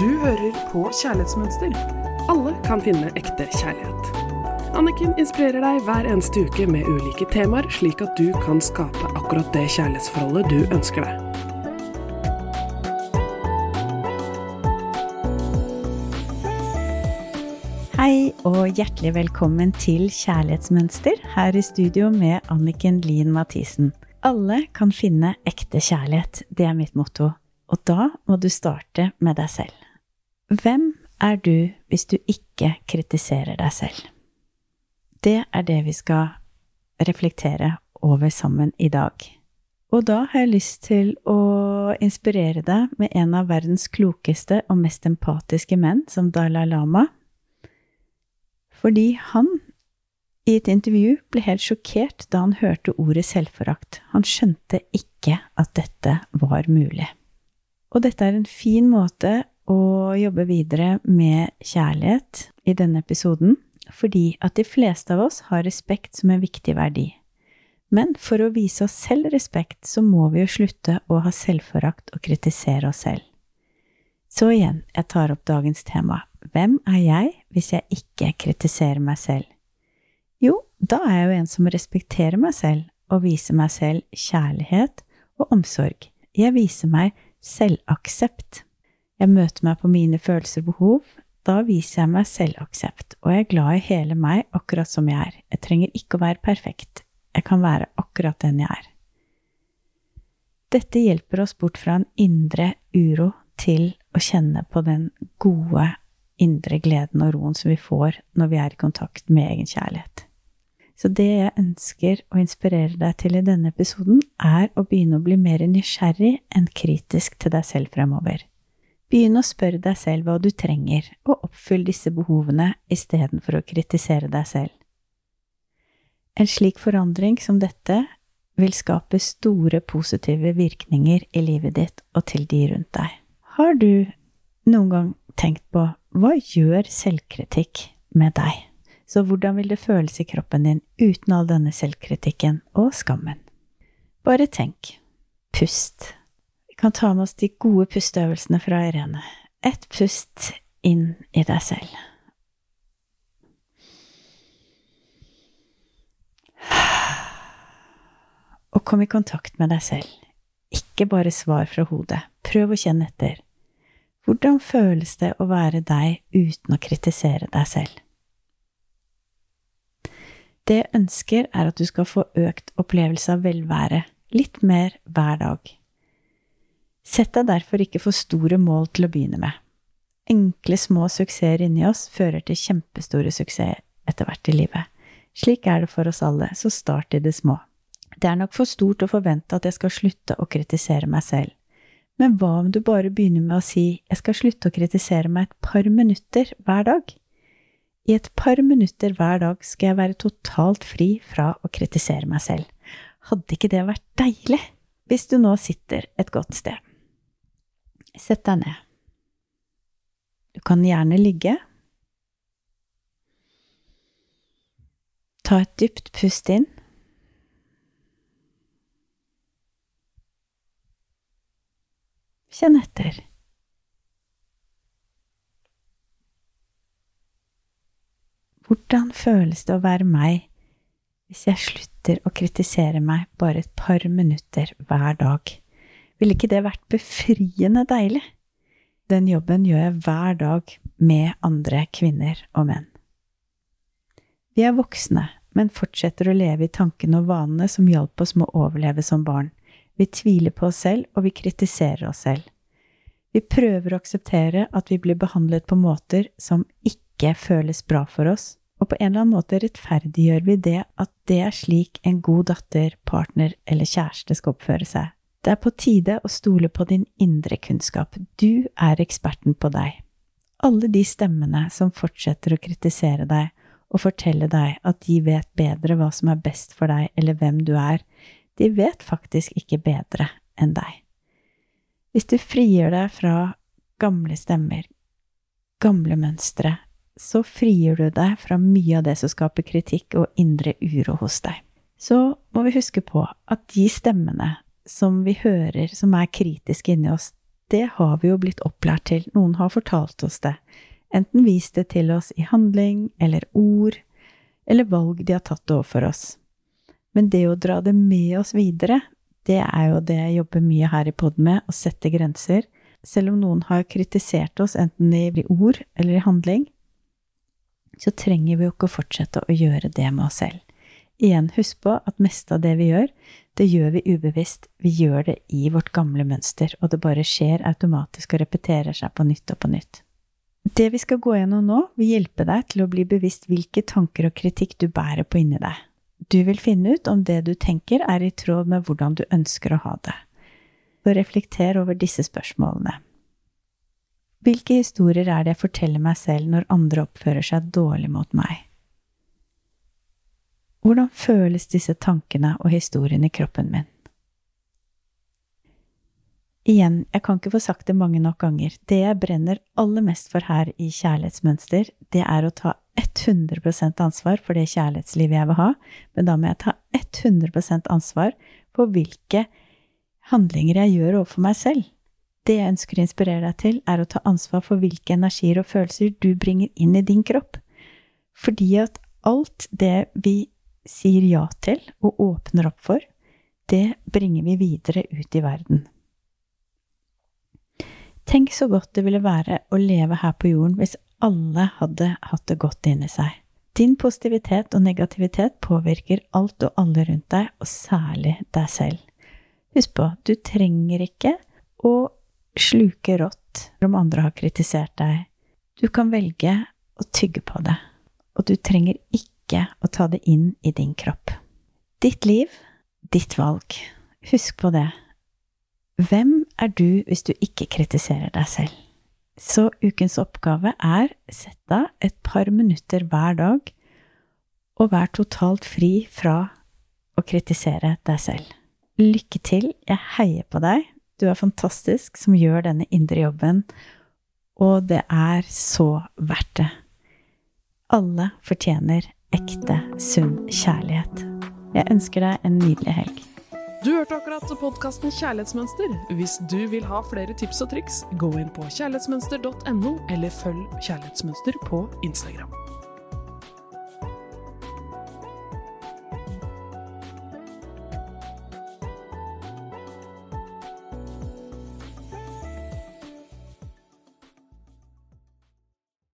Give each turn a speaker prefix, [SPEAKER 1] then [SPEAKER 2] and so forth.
[SPEAKER 1] Du hører på Kjærlighetsmønster. Alle kan finne ekte kjærlighet. Anniken inspirerer deg hver eneste uke med ulike temaer, slik at du kan skape akkurat det kjærlighetsforholdet du ønsker deg.
[SPEAKER 2] Hei og hjertelig velkommen til Kjærlighetsmønster her i studio med Anniken Lien Mathisen. Alle kan finne ekte kjærlighet, det er mitt motto. Og da må du starte med deg selv. Hvem er du hvis du ikke kritiserer deg selv? Det er det vi skal reflektere over sammen i dag. Og da har jeg lyst til å inspirere deg med en av verdens klokeste og mest empatiske menn, som Dalai Lama. Fordi han i et intervju ble helt sjokkert da han hørte ordet selvforakt. Han skjønte ikke at dette var mulig. Og dette er en fin måte å jobbe videre med kjærlighet i denne episoden, fordi at de fleste av oss har respekt som en viktig verdi. Men for å vise oss selv respekt, så må vi jo slutte å ha selvforakt og kritisere oss selv. Så igjen, jeg tar opp dagens tema. Hvem er jeg hvis jeg ikke kritiserer meg selv? Jo, da er jeg jo en som respekterer meg selv og viser meg selv kjærlighet og omsorg. Jeg viser meg selvaksept. Jeg møter meg på mine følelser og behov. Da viser jeg meg selvaksept, og jeg er glad i hele meg akkurat som jeg er. Jeg trenger ikke å være perfekt. Jeg kan være akkurat den jeg er. Dette hjelper oss bort fra en indre uro til å kjenne på den gode indre gleden og roen som vi får når vi er i kontakt med egen kjærlighet. Så det jeg ønsker å inspirere deg til i denne episoden, er å begynne å bli mer nysgjerrig enn kritisk til deg selv fremover. Begynn å spørre deg selv hva du trenger, og oppfyll disse behovene istedenfor å kritisere deg selv. En slik forandring som dette vil skape store positive virkninger i livet ditt og til de rundt deg. Har du noen gang tenkt på hva gjør selvkritikk med deg? Så hvordan vil det føles i kroppen din uten all denne selvkritikken og skammen? Bare tenk. Pust. Kan ta med oss de gode pusteøvelsene fra Irene. Ett pust inn i deg selv. Og kom i kontakt med deg selv. Ikke bare svar fra hodet. Prøv å kjenne etter. Hvordan føles det å være deg uten å kritisere deg selv? Det jeg ønsker, er at du skal få økt opplevelse av velvære, litt mer hver dag. Sett deg derfor ikke for store mål til å begynne med. Enkle, små suksesser inni oss fører til kjempestore suksesser etter hvert i livet. Slik er det for oss alle, så start i det små. Det er nok for stort å forvente at jeg skal slutte å kritisere meg selv. Men hva om du bare begynner med å si jeg skal slutte å kritisere meg et par minutter hver dag? I et par minutter hver dag skal jeg være totalt fri fra å kritisere meg selv. Hadde ikke det vært deilig? Hvis du nå sitter et godt sted. Sett deg ned. Du kan gjerne ligge. Ta et dypt pust inn. Kjenn etter. Hvordan føles det å være meg hvis jeg slutter å kritisere meg bare et par minutter hver dag? Ville ikke det vært befriende deilig? Den jobben gjør jeg hver dag med andre kvinner og menn. Vi er voksne, men fortsetter å leve i tankene og vanene som hjalp oss med å overleve som barn. Vi tviler på oss selv, og vi kritiserer oss selv. Vi prøver å akseptere at vi blir behandlet på måter som ikke føles bra for oss, og på en eller annen måte rettferdiggjør vi det at det er slik en god datter, partner eller kjæreste skal oppføre seg. Det er på tide å stole på din indre kunnskap. Du er eksperten på deg. Alle de stemmene som fortsetter å kritisere deg og fortelle deg at de vet bedre hva som er best for deg eller hvem du er, de vet faktisk ikke bedre enn deg. Hvis du frigjør deg fra gamle stemmer, gamle mønstre så frigjør du deg fra mye av det som skaper kritikk og indre uro hos deg. Så må vi huske på at de stemmene som vi hører som er kritiske inni oss, det har vi jo blitt opplært til, noen har fortalt oss det, enten vist det til oss i handling eller ord, eller valg de har tatt overfor oss. Men det å dra det med oss videre, det er jo det jeg jobber mye her i pod med, å sette grenser. Selv om noen har kritisert oss, enten i ord eller i handling, så trenger vi jo ikke å fortsette å gjøre det med oss selv. Igjen, husk på at meste av det vi gjør, det gjør vi ubevisst. Vi gjør det i vårt gamle mønster, og det bare skjer automatisk og repeterer seg på nytt og på nytt. Det vi skal gå gjennom nå, vil hjelpe deg til å bli bevisst hvilke tanker og kritikk du bærer på inni deg. Du vil finne ut om det du tenker er i tråd med hvordan du ønsker å ha det. Så reflekter over disse spørsmålene. Hvilke historier er det jeg forteller meg selv når andre oppfører seg dårlig mot meg? Hvordan føles disse tankene og historiene i kroppen min? Igjen, jeg kan ikke få sagt det mange nok ganger, det jeg brenner aller mest for her i Kjærlighetsmønster, det er å ta 100% ansvar for det kjærlighetslivet jeg vil ha, men da må jeg ta 100% ansvar for hvilke handlinger jeg gjør overfor meg selv. Det jeg ønsker å inspirere deg til, er å ta ansvar for hvilke energier og følelser du bringer inn i din kropp. Fordi at alt det vi sier ja til og åpner opp for, det bringer vi videre ut i verden. Tenk så godt det ville være å leve her på jorden hvis alle hadde hatt det godt inni seg. Din positivitet og negativitet påvirker alt og alle rundt deg, og særlig deg selv. Husk på, du trenger ikke å sluke rått om andre har kritisert deg. Du kan velge å tygge på det, og du trenger ikke å ta det inn i din kropp. Ditt liv, ditt valg. Husk på det. Hvem er du hvis du ikke kritiserer deg selv? Så ukens oppgave er sett av et par minutter hver dag og vær totalt fri fra å kritisere deg selv. Lykke til, jeg heier på deg, du er fantastisk som gjør denne indre jobben, og det er så verdt det. Alle fortjener ekte, sunn kjærlighet. Jeg ønsker deg en nydelig helg.
[SPEAKER 1] Du hørte akkurat podkasten Kjærlighetsmønster. Hvis du vil ha flere tips og triks, gå inn på kjærlighetsmønster.no, eller følg Kjærlighetsmønster på Instagram.